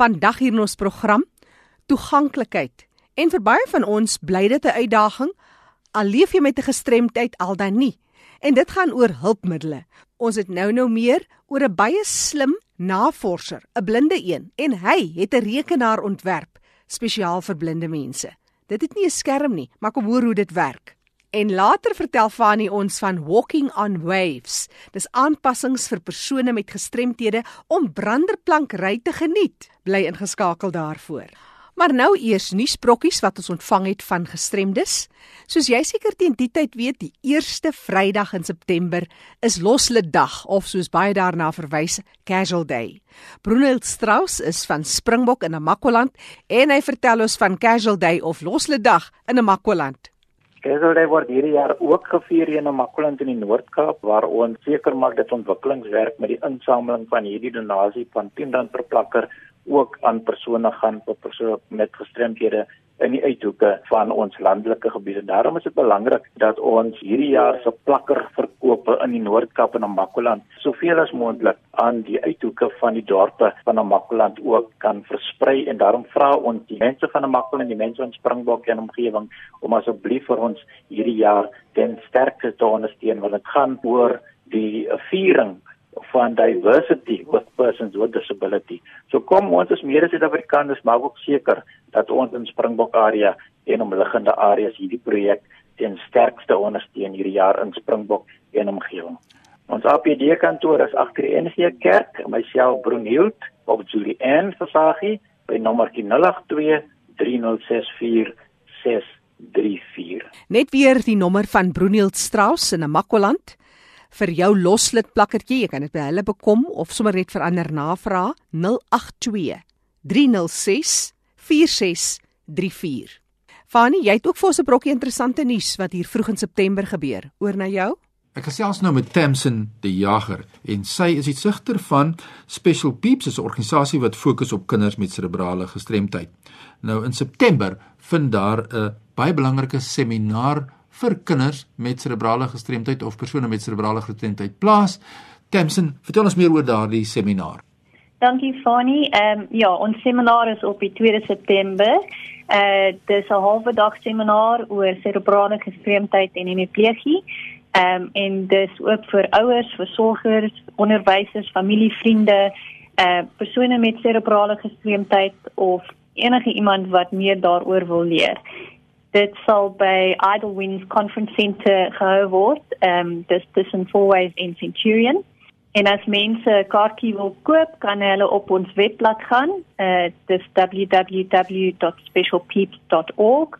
Vandag hier in ons program toeganklikheid. En vir baie van ons bly dit 'n uitdaging al leef jy met 'n gestremdheid al dan nie. En dit gaan oor hulpmiddels. Ons het nou nou meer oor 'n baie slim navorser, 'n blinde een, en hy het 'n rekenaar ontwerp spesiaal vir blinde mense. Dit het nie 'n skerm nie, maar kom hoor hoe dit werk. En later vertel Fanny ons van Walking on Waves. Dis aanpassings vir persone met gestremthede om branderplankry te geniet. Bly ingeskakel daarvoor. Maar nou eers nuusbrokkies wat ons ontvang het van gestremdes. Soos jy seker teen die tyd weet, die eerste Vrydag in September is Loslid Dag of soos baie daarna verwys, Casual Day. Brunel Strauss is van Springbok in Namakwaland en hy vertel ons van Casual Day of Loslid Dag in Namakwaland. Keselday word hierdie jaar ook gevier in Namakwaland in die Noord-Kaap waar ons seker maak dat ontwikkelingswerk met die insameling van hierdie donasie van R10 per plakker ook aan persone gaan vir persone met gestremdhede in die uithoeke van ons landelike gebiede. Daarom is dit belangrik dat ons hierdie jaar se plakker verkope in die Noord-Kaap en Namakwaland soveel as moontlik aan die uithoeke van die dorpe van Namakwaland ook kan versprei en daarom vra ons die mense van Namakwaland en die mense van Springbok en omgewing om asseblief vir ons hierdie jaar ten sterkste te ondersteun want dit gaan oor die viering van diversity with persons with disability. So kom ons as mede Suid-Afrikaners maak ook seker dat ons in Springbok area en omliggende areas hierdie projek ten sterkste ondersteun hierdie jaar in Springbok en omgewing. Ons APD kantoor is agter die NG Kerk, myself Brunhild of Julie Ann Versagie by nommer 082 3064 634. Net weer die nommer van Brunhild Strauss in Namakwaland vir jou loslid plakkertjie. Jy kan dit by hulle bekom of sommer net vir ander navraag 082 306 4634. Fani, jy het ook vir ons 'n brokkie interessante nuus wat hier vroeg in September gebeur. Oor na jou. Ek gesels nou met Tamsin die Jager en sy is die sigter van Special Peeps, 'n organisasie wat fokus op kinders met serebrale gestremdheid. Nou in September vind daar 'n baie belangrike seminar vir kinders met serebrale gestremdheid of persone met serebrale gestremdheid plaas. Tamsin, vertel ons meer oor daardie seminar. Dankie Fani. Ehm um, ja, ons seminar is op die 2 September. Eh uh, dis 'n halwe dag seminar oor serebrale gestremdheid en hemiplegie. Ehm um, en dis ook vir ouers, versorgers, onderwysers, familievriende, eh uh, persone met serebrale gestremdheid of enige iemand wat meer daaroor wil leer dit sal by Idle Winds Conference Centre gehou word. Ehm um, dis tussen Fourways en Centurion. En as mense kaartjie wil koop, kan hulle op ons webblad gaan. Uh dis www.specialpeeps.org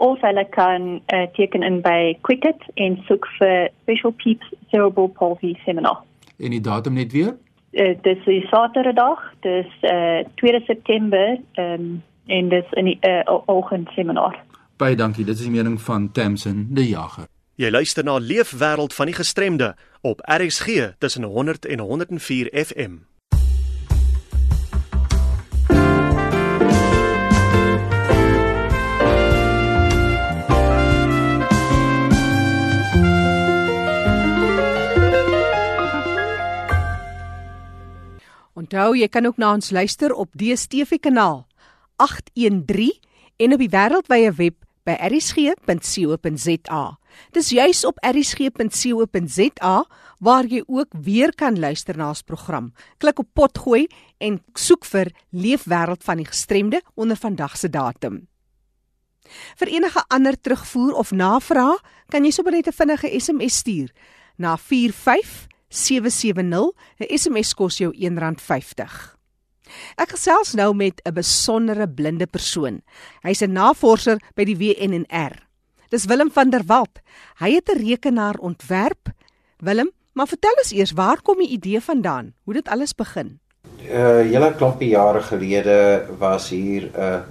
of hulle kan uh, teken in by Quicket en soek vir Special Peeps Cerebral Palsy Seminar. En die datum net weer? Uh, dis die Saterdag, dis uh 2 September, ehm um, en dis in die uh, oggend seminar. Baie dankie. Dit is die mening van Tamsin die Jager. Jy luister na Leefwêreld van die Gestremde op RXG tussen 100 en 104 FM. Onthou, jy kan ook na ons luister op DStv kanaal 813 en op die wêreldwye web by erisg.co.za. Dis juis op erisg.co.za waar jy ook weer kan luister na ons program. Klik op potgooi en soek vir Leefwêreld van die Gestremde onder vandag se datum. Vir enige ander terugvoer of navraag, kan jy sommer net 'n vinnige SMS stuur na 45770. 'n SMS kos jou R1.50. Ek gesels nou met 'n besondere blinde persoon. Hy's 'n navorser by die WNR. Dis Willem van der Walt. Hy het 'n rekenaar ontwerp. Willem, maar vertel ons eers, waar kom die idee vandaan? Hoe dit alles begin? 'n uh, Hele klompie jare gelede was hier 'n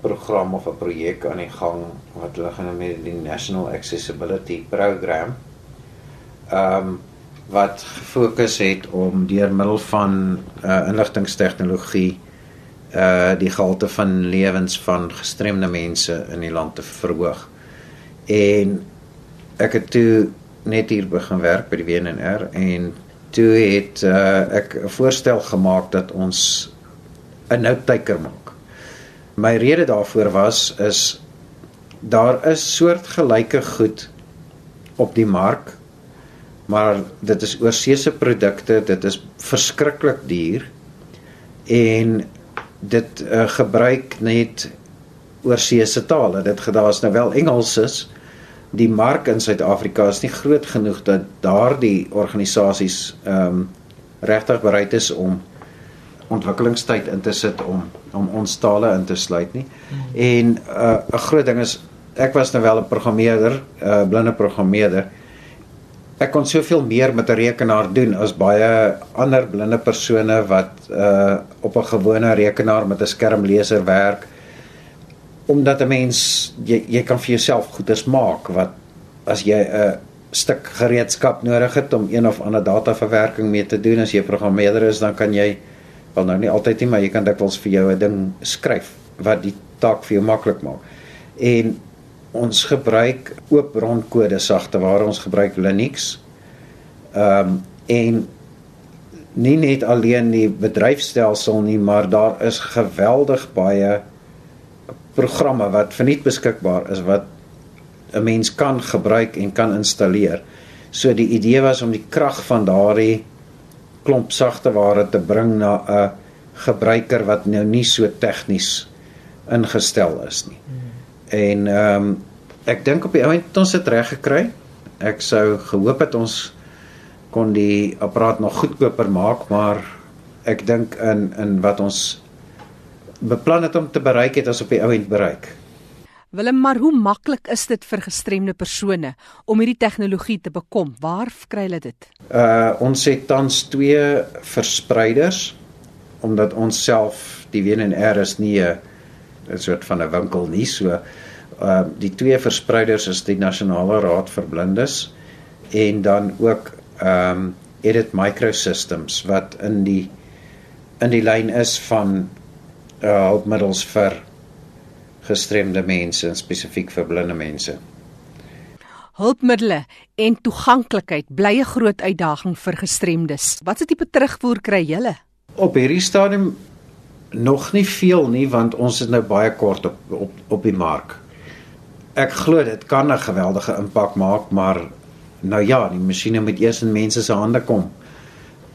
program of 'n projek aan die gang wat hulle genoem het die National Accessibility Program. Ehm um, wat gefokus het om deur middel van uh, inligtingstegnologie uh die gehalte van lewens van gestremde mense in die land te verhoog. En ek het toe net hier begin werk by die WNR en toe het uh ek 'n voorstel gemaak dat ons 'n note-taker maak. My rede daarvoor was is daar is soortgelyke goed op die mark maar dit is oorseese produkte dit is verskriklik duur en dit uh, gebruik net oorseese tale dit gedaas nou wel Engels is die mark in Suid-Afrika is nie groot genoeg dat daardie organisasies ehm um, regtig bereid is om ontwikkelingstyd in te sit om om ons tale in te sluit nie. En uh, 'n uh, groot ding is ek was nou wel 'n programmeerder, 'n uh, blinde programmeerder. Ek kon soveel meer met 'n rekenaar doen as baie ander blinde persone wat uh op 'n gewone rekenaar met 'n skermleser werk. Omdat 'n mens jy jy kan vir jouself goeders maak wat as jy 'n stuk gereedskap nodig het om een of ander dataverwerking mee te doen as jy programmeerder is, dan kan jy wel nou nie altyd nie, maar jy kan dikwels vir jou 'n ding skryf wat die taak vir jou maklik maak. En ons gebruik oop bronkode sagteware ons gebruik Linux. Ehm um, en nie net alleen die bedryfstelsel nie, maar daar is geweldig baie programme wat verniet beskikbaar is wat 'n mens kan gebruik en kan installeer. So die idee was om die krag van daardie klomp sagteware te bring na 'n gebruiker wat nou nie so tegnies ingestel is nie. En ehm um, ek dink op die ou end ons het reg gekry. Ek sou gehoop het ons kon die apparaat nog goedkoper maak, maar ek dink in in wat ons beplan het om te bereik het as op die ou end bereik. Willem, maar hoe maklik is dit vir gestremde persone om hierdie tegnologie te bekom? Waar kry hulle dit? Uh ons het tans twee verspreiders omdat ons self die WNR is nie 'n 'n soort van 'n winkel nie so uh die twee verspreiders is die Nasionale Raad vir Blindes en dan ook um Edit Microsystems wat in die in die lyn is van uh hulpmiddels vir gestremde mense en spesifiek vir blinde mense. Hulpmiddels en toeganklikheid bly 'n groot uitdaging vir gestremdes. Wat se tipe terugvoer kry julle? Op hierdie stadium nog nie veel nie want ons is nou baie kort op op op die mark. Ek glo dit kan 'n geweldige impak maak, maar nou ja, die masjiene moet eers in mense se hande kom.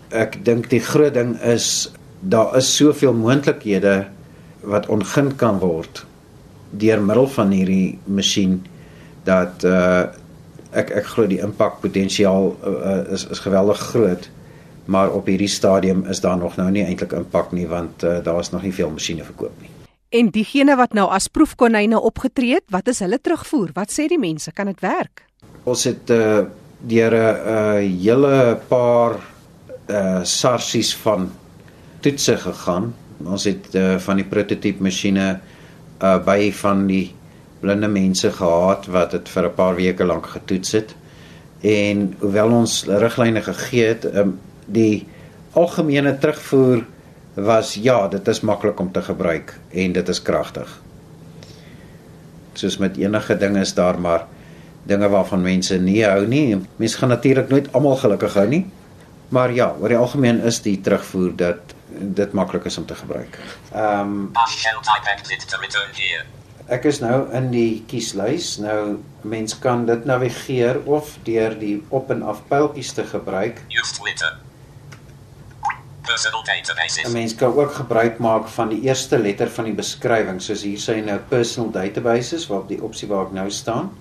Ek dink die groot ding is daar is soveel moontlikhede wat ongin kan word deur middel van hierdie masjien dat uh ek ek glo die impak potensiaal uh, is is geweldig groot maar op hierdie stadium is daar nog nou nie eintlik impak nie want uh, daar is nog nie veel masjiene verkoop nie. En diegene wat nou as proefkonyne opgetree het, wat is hulle terugvoer? Wat sê die mense? Kan dit werk? Ons het uh, deur 'n uh, hele paar uh, sarsies van toetse gegaan. Ons het uh, van die prototipe masjiene uh, by van die blinde mense gehad wat dit vir 'n paar weke lank getoets het. En hoewel ons riglyne gegee het, um, die algemene terugvoer was ja, dit is maklik om te gebruik en dit is kragtig. Soos met enige ding is daar maar dinge waarvan mense nie hou nie. Mense gaan natuurlik nooit almal gelukkig hou nie. Maar ja, oor die algemeen is die terugvoer dat dit maklik is om te gebruik. Ehm um, Ek is nou in die kieslys. Nou mens kan dit navigeer of deur die op en af pyltjies te gebruik. Use Twitter. 'n Mens kan ook gebruik maak van die eerste letter van die beskrywing, soos hier sê nou personal databases waar op die opsie waar ek nou staan.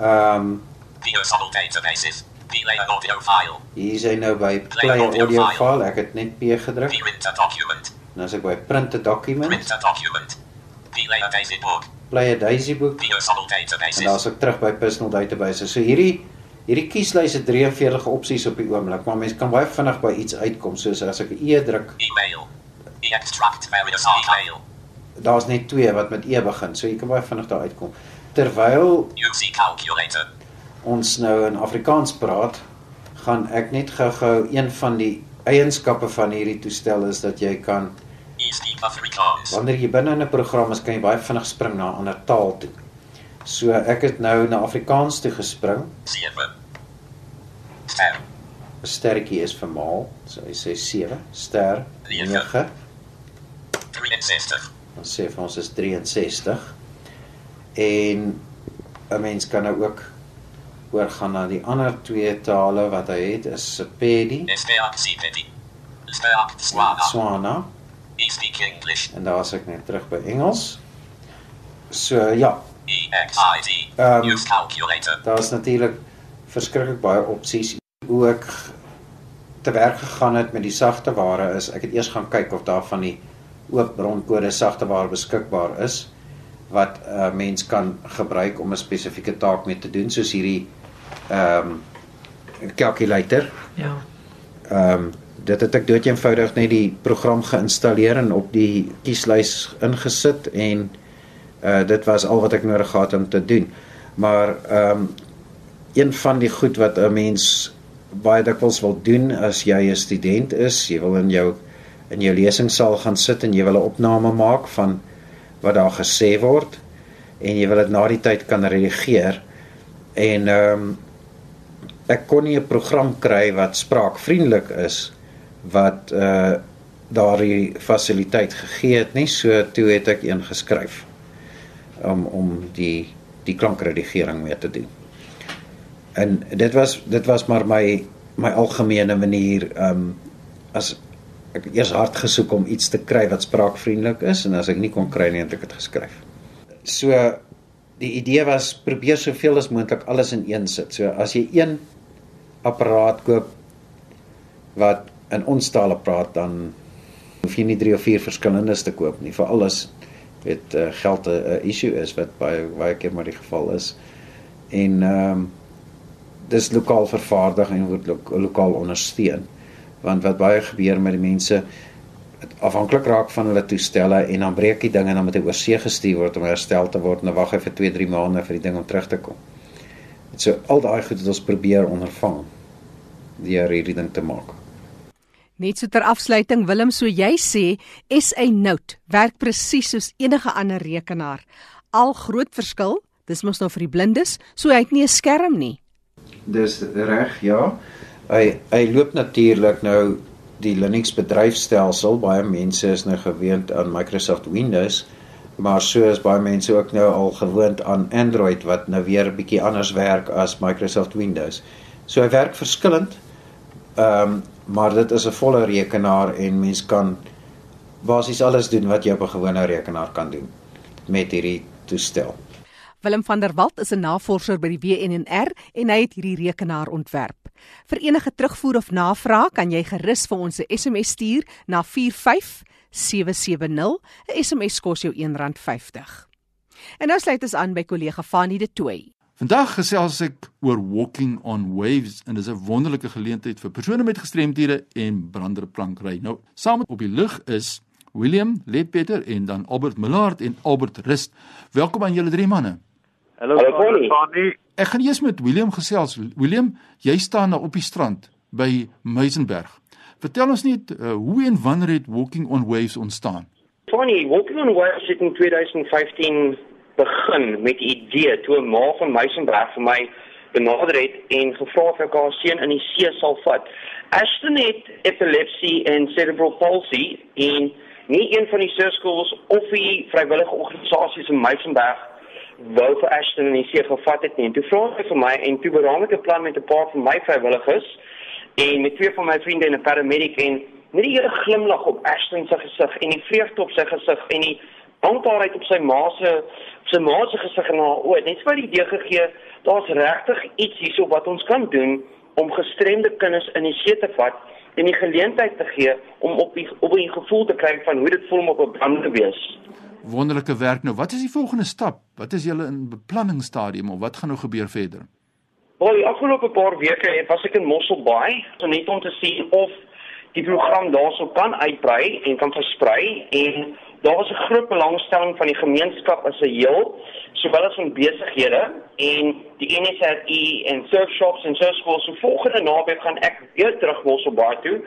Ehm um, personal databases. Play audio file. Hier is hy nou by play audio, audio file. file. Ek het net P gedruk. Print a document. Nou as ek by print a document. Print a document. Play a daisy book. Play a daisy book. Personal databases. En dan as ek terug by personal databases. So hierdie Hierdie kieslys het 43 opsies op die oomblik, maar mens kan baie vinnig by iets uitkom, soos as ek 'n E druk. E-mail. E-extract various e-mail. Daar's net twee wat met E begin, so jy kan baie vinnig daar uitkom. Terwyl UC calculator ons nou in Afrikaans praat, gaan ek net gou-gou een van die eienskappe van hierdie toestel is dat jy kan Wanneer jy binne in 'n program is, kan jy baie vinnig spring na 'n ander taal toe. So ek het nou na Afrikaans toe gespring. 7 ster. Sterretjie is vermaal. So hy sê 7 ster 9. 63. Ons sê vir ons is 63. En 'n mens kan nou ook oorgaan na die ander twee tale wat hy het is Sepedi, Swana. Swana E speak English. en daar's ek net terug by Engels. So ja, EXID. Um, Use calculator. daar's natuurlik verskriklik baie opsies hoe ek te werk gegaan het met die sagte ware is ek het eers gaan kyk of daar van die oop bronkode sagte ware beskikbaar is wat 'n uh, mens kan gebruik om 'n spesifieke taak mee te doen soos hierdie ehm um, calculator. Ja. Ehm um, dit het ek dood eenvoudig net die program geïnstalleer en op die kieslys ingesit en uh dit was al wat ek nodig gehad om te doen. Maar ehm um, een van die goed wat 'n mens baie dikwels wil doen as jy 'n student is, jy wil in jou in jou lesingsaal gaan sit en jy wil 'n opname maak van wat daar gesê word. En jy wil dit na die tyd kan redigeer en ehm um, ek kon nie 'n program kry wat spraakvriendelik is wat uh daardie fasiliteit gegee het nie. So toe het ek een geskryf om om die die klankredigering mee te doen. En dit was dit was maar my my algemene manier um as ek eers hard gesoek om iets te kry wat spraakvriendelik is en as ek nie kon kry nie het ek dit geskryf. So die idee was probeer soveel as moontlik alles in een sit. So as jy een apparaat koop wat in ons tale praat dan hoef jy nie 3 of 4 verskillendes te koop nie vir alles weet uh, geld 'n issue is wat baie baie keer maar die geval is. En ehm um, dis lokaal vervaardig en word lo lokaal ondersteun. Want wat baie gebeur met die mense afhanklik raak van hulle toestelle en dan breek die ding en dan moet hy oor see gestuur word om herstel te word en dan wag hy vir 2, 3 maande vir die ding om terug te kom. So al daai goed het ons probeer ondervang deur hierdie ding te maak. Net so ter afsluiting Willem, so jy sê SA Note werk presies soos enige ander rekenaar. Al groot verskil, dis mos nou vir die blindes, so hy het nie 'n skerm nie. Dis reg, ja. Hy hy loop natuurlik nou die Linux bedryfstelsel. Baie mense is nou gewoond aan Microsoft Windows, maar so is baie mense ook nou al gewoond aan Android wat nou weer 'n bietjie anders werk as Microsoft Windows. So hy werk verskillend. Ehm um, maar dit is 'n volle rekenaar en mens kan basies alles doen wat jy op 'n gewone rekenaar kan doen met hierdie toestel. Willem van der Walt is 'n navorser by die WNR en hy het hierdie rekenaar ontwerp. Vir enige terugvoer of navraag kan jy gerus vir ons 'n SMS stuur na 45770. 'n SMS kos jou R1.50. En nou sluit ons aan by kollega Fanie de Tooy. Vandag gesels ek oor walking on waves en dis 'n wonderlike geleentheid vir persone met gestremthede en branderplankry. Nou, saam op die lug is William Ledbetter en dan Albert Millard en Albert Rust. Welkom aan julle drie manne. Hallo Fanie. Ek gaan eers met William gesels. William, jy staan nou op die strand by Meisenberg. Vertel ons net uh, hoe en wanneer het Walking on Waves ontstaan? Fanie, Walking on Waves het in 2015 begin met die idee toe 'n ma van Meisenberg vir my benader het en gevra of ek haar seun in die see sal vat. Ashton het epilepsie en cerebral palsy en nie een van die surskools of die vrywillige organisasies in Meisenberg wou vir Ashton in die see gevat het nie. En toe vra hy vir my en toe beraam ek 'n plan met 'n paar van my vrywilligers en met twee van my vriende en 'n paramedic en net die hele glimlag op Ashton se gesig en die vreugde op sy gesig en die dankbaarheid op sy ma se sy ma se gesig en haar oë. Net vir die idee gegee, daar's regtig iets hierso wat ons kan doen om gestremde kinders in die see te vat en die geleentheid te gee om op die op 'n gevoel te kry van hoe dit voel om op 'n brand te wees. Wonderlike werk nou. Wat is die volgende stap? Wat is julle in beplanningsstadium of wat gaan nou gebeur verder? Wel, die afgelope paar weke was ek in Mosselbaai, so net om te sien of die program daarso kan uitbrei en kan versprei en daar was 'n groot belangstelling van die gemeenskap as 'n heel, sowel as van besighede en die NSRI en surfshops en surfschools. So volgende naweek gaan ek weer terug Mosselbaai toe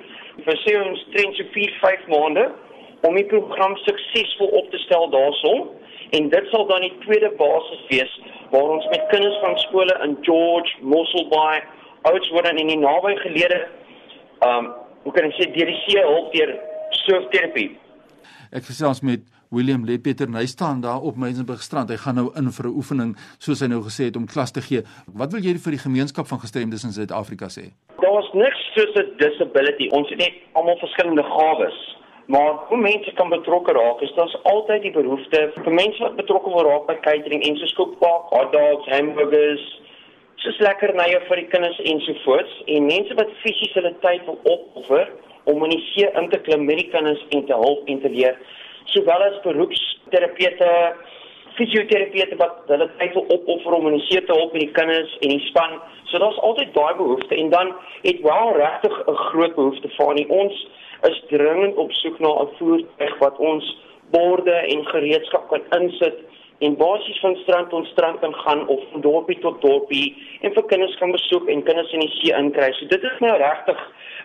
vir sê ons trend so 4, 5 maande om die program suksesvol op te stel daarson en dit sal dan die tweede basis wees waar ons met kinders van skole in George, Mosselbaai, Oudtshoorn en in die naby gelede um hoe kan ek sê deur die see hulp deur surfterapie Ek gesels met William Lepieter en hy staan daar op Meisenberg strand. Hy gaan nou in vir 'n oefening soos hy nou gesê het om klas te gee. Wat wil jy vir die gemeenskap van gestremdes in Suid-Afrika sê? Daar's niks soos 'n disability. Ons het net almal verskillende gawes. Maar hoe mense kan betrokke raak, is daar's altyd die behoefte vir mense wat betrokke wil raak by catering en soos kookpak, hot dogs, hamburgers, soos lekkernye vir die kinders ensovoorts en mense wat fisies hulle tyd wil opoffer om in die see in te klim met die kinders en te help en te leer, sowel as beroepsterapeute, fisioterapeute wat hulle tyd wil opoffer om in die see te help met die kinders en die span. So daar's altyd daai behoefte en dan het wel regtig 'n groot behoefte nie. Ons is dringend op soek na 'n voertuig wat ons borde en gereedskap kan insit en basies van strand tot strand kan gaan of van dorpie tot dorpie en vir kinders kan besoek en kinders in die see inkry. So dit is nou regtig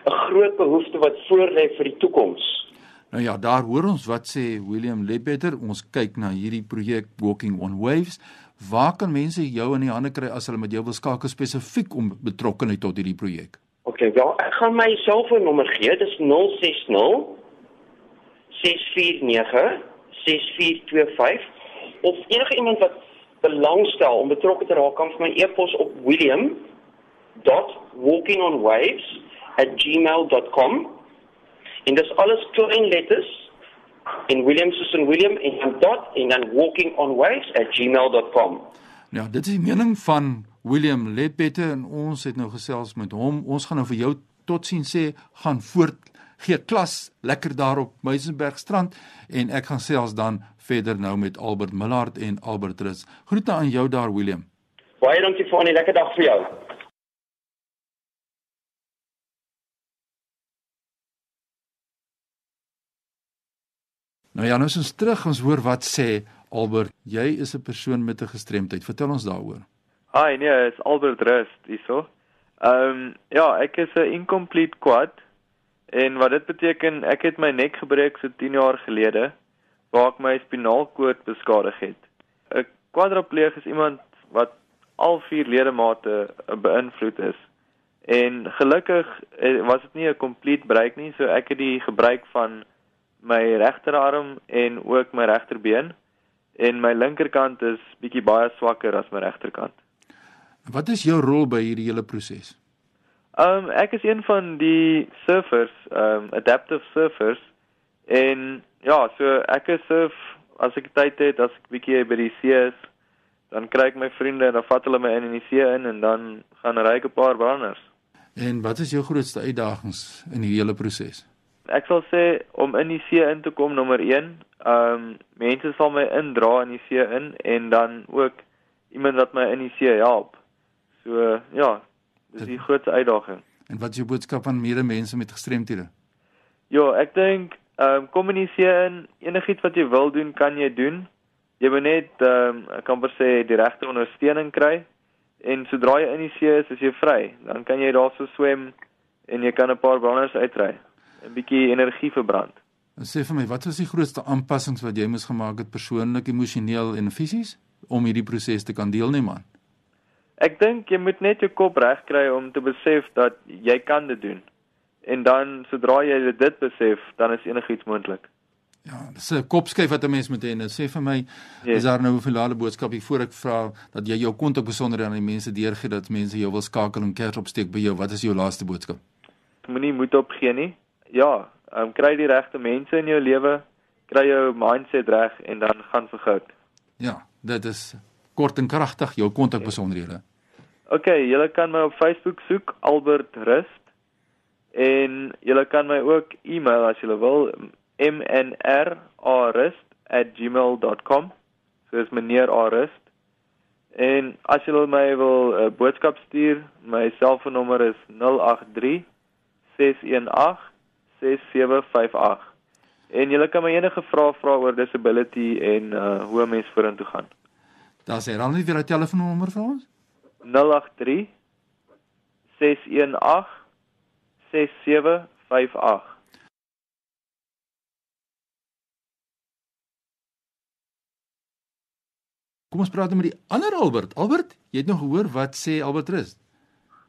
'n groot behoefte wat voorlê vir die toekoms. Nou ja, daar hoor ons wat sê William Ledbetter. Ons kyk na hierdie projek Walking on Waves. Waar kan mense jou in die hande kry as hulle met jou wil skakel spesifiek om betrokkeheid tot hierdie projek? OK, wel, ek gaan my selfoonnommer gee. Dis 060 649 6425 of enige iemand wat belangstel om betrokke te raak kan vir my e-pos op william.walkingonwaves@gmail.com en dis alles klein letters en William soos in William en dan dot en dan walkingonwaves@gmail.com. Ja, dit is die mening van William Ledbetter en ons het nou gesels met hom. Ons gaan nou vir jou totsiens sê, gaan voort gee klas lekker daar op Meisenberg strand en ek gaan selfs dan verder nou met Albert Millard en Albert Rus. Groete aan jou daar William. Baie dankie vir 'n lekker dag vir jou. Nou ja, nou is ons terug. Ons hoor wat sê Albert. Jy is 'n persoon met 'n gestremdheid. Vertel ons daaroor. Hi, nee, is Albert Rust hierso. Ehm um, ja, ek is 'n incomplete quad en wat dit beteken, ek het my nek gebreek so 10 jaar gelede waar ek my spinalkoord beskadig het. 'n Quadripleeg is iemand wat al vier ledemate beïnvloed is. En gelukkig eh, was dit nie 'n complete breek nie, so ek het die gebruik van my regterarm en ook my regterbeen en my linkerkant is bietjie baie swakker as my regterkant. Wat is jou rol by hierdie hele proses? Ehm um, ek is een van die surfers, ehm um, adaptive surfers en ja, so ek is surf as ek tyd het, as ek bietjie by die see is, dan kry ek my vriende en dan vat hulle my in in die see in en dan gaan ry ek 'n paar branders. En wat is jou grootste uitdagings in hierdie hele proses? Ek sal sê om in die see in te kom nommer 1, ehm um, mense sal my indra in die see in en dan ook iemand wat my in die see help. So ja, dis die grootste uitdaging. En wat is jou boodskap aan medemense met gestremthede? Ja, ek dink ehm um, kommunikeer in enigiets wat jy wil doen, kan jy doen. Jy moet net ehm um, ek kan per se die regte ondersteuning kry en sodra jy in die see is, is jy vry. Dan kan jy daarso swem en jy kan 'n paar branders uitry. 'n bietjie energie verbrand. En sê vir my, wat was die grootste aanpassings wat jy moes gemaak het persoonlik, emosioneel en fisies om hierdie proses te kan deelneem aan? Ek dink jy moet net jou kop reg kry om te besef dat jy kan dit doen. En dan sodra jy dit besef, dan is enigiets moontlik. Ja, dis 'n kopskuif wat 'n mens moet hê. Nou sê vir my, yes. is daar nou 'n finale boodskap hier voor ek vra dat jy jou kontak besonder aan die mense deurgee dat mense jou wil skakel en kers opsteek by jou. Wat is jou laaste boodskap? Moenie moed opgee nie ja, um, kry die regte mense in jou lewe, kry jou mindset reg en dan gaan vir goud. Ja, dit is kort en kragtig jou kontak OK, julle kan my op Facebook soek Albert Rust en julle kan my ook e-mail as julle wil mnr@rust@gmail.com. So is meneer Arust. En as julle my wil 'n uh, boodskap stuur, my selfoonnommer is 083 618 6758. En jy kan my enige vrae vra oor disability en uh hoe 'n mens vorentoe gaan. Daar's hier dan net weer 'n telefoonnommer vir ons? 083 618 6758. Kom ons praat met die ander Albert. Albert, jy het nog gehoor wat sê Albert Rus?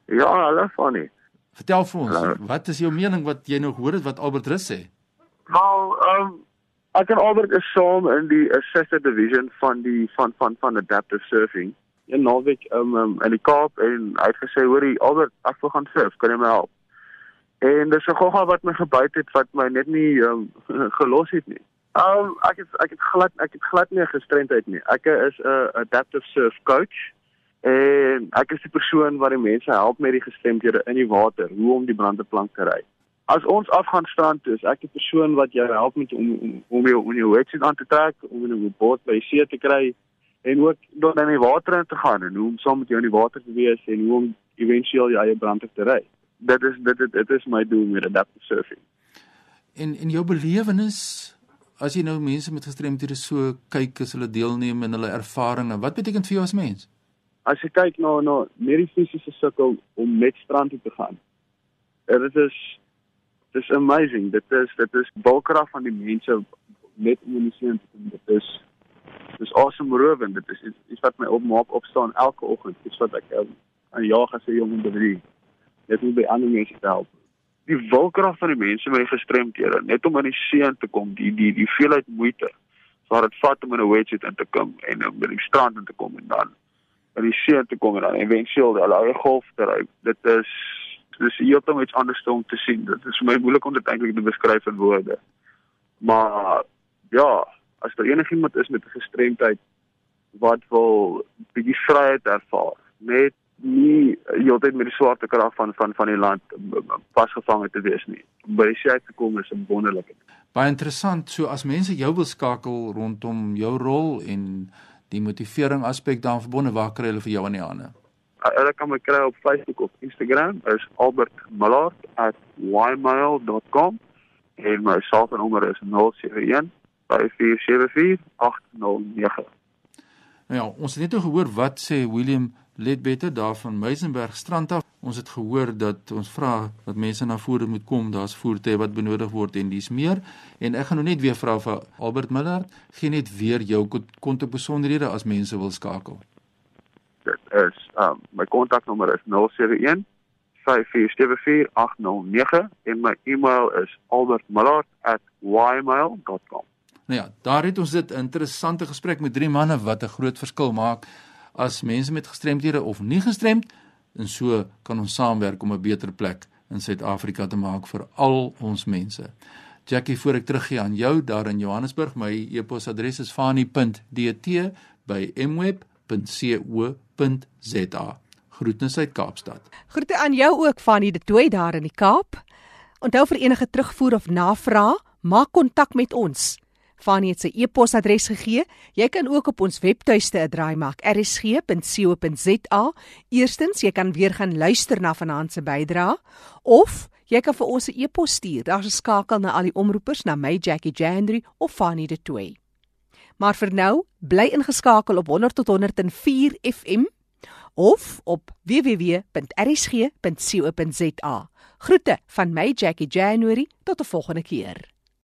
Ja, hulle van nie. Vertel vir ons, Hallo. wat is jou mening wat jy nou gehoor het wat Albert Rus sê? Nou, ehm um, Ek en Albert is saam in die assisted division van die van van van adaptive surfing in Norwich um, um in die Kaap en hy het gesê hoorie Albert ek wil gaan surf, kan jy my help? En dis 'n gogga wat my gebyt het wat my net nie um, gelos het nie. Um ek het ek het glad ek het glad nie gestremdheid nie. Ek is 'n adaptive surf coach en ek is die persoon wat die mense help met die gestremdhede in die water, hoe om die brandeplank te ry as ons afgaan strand toe, is ek die persoon wat jou help met om om om jou om jou wetsuit aan te trek, om 'n boot by see te kry en ook dan in die water in te gaan en hoe om saam met jou in die water te wees en hoe om éventueel jou eie brand te ry. Dit is dit dit, dit is my doel met adaptive surfing. En in jou belewenis as jy nou mense met gestremdhede so kyk as hulle deelneem in hulle ervarings, wat beteken vir jou as mens? As jy kyk na na meer fisiese sukkel om met strand toe te gaan. Dit is dis amazing. Dit is dit is bulkrag van die mense met immuniseer. Dit is dis awesome rowing. Dit is iets wat my opmaak opstaan elke oggend. Dis wat ek um, aan jag as 'n jong individu. Dit moet by ander mense help. Die bulkrag van die mense met die gestremdhede, net om in die see te kom, die die die veelheid moeite wat dit vat om in 'n wetsuit in te kom en om by die strand in te kom en dan in die see te kom en dan eventueel hulle eie golf te ry. Dit is dis heeltemal iets anders om te sien. Dit is vir my moeilik om dit eintlik te beskryf in woorde. Maar ja, as daar enigiemand is met 'n gestremdheid wat wil bietjie vryheid ervaar, net nie heeltyd met die swarte krag van van van die land vasgevang te wees nie. By die see te kom is 'n wonderlike. Baie interessant. So as mense jou wil skakel rondom jou rol en die motivering aspek daarvan verbonde, waar kry hulle vir jou aan die hande? hulle kan my kry op Facebook of Instagram is albert.millard@ymail.com en my selfoonnommer is 071 547 809. Nou ja, ons het net nou gehoor wat sê William Ledbetter daar van Meisenberg strand af. Ons het gehoor dat ons vra dat mense na vore moet kom, daar's voertuie wat benodig word en dis meer. En ek gaan nou net weer vra vir Albert Miller, gee net weer jou kontak besonderhede as mense wil skakel dit is um my kontaknommer is 071 5474809 en my e-mail is albertmillard@ymail.com. Nou ja, daar het ons dit interessante gesprek met drie manne wat 'n groot verskil maak as mense met gestremdhede of nie gestremd en so kan ons saamwerk om 'n beter plek in Suid-Afrika te maak vir al ons mense. Jackie, voor ek teruggee aan jou daar in Johannesburg, my e-posadres is fani.dt@mweb.co www.rsg.za. Groetnis uit Kaapstad. Groete aan jou ook van die Detoy daar in die Kaap. Onthou vir enige terugvoer of navraag, maak kontak met ons. Fanie het sy e-posadres gegee. Jy kan ook op ons webtuiste 'n draai maak. rsg.co.za. Eerstens, jy kan weer gaan luister na vanaand se bydrae of jy kan vir ons 'n e-pos stuur. Daar's 'n skakel na al die omroepers na my Jackie Jandry of Fanie de Tooi. Maar vir nou, bly ingeskakel op 100 tot 104 FM of op www.rsg.co.za. Groete van my Jackie January tot 'n volgende keer.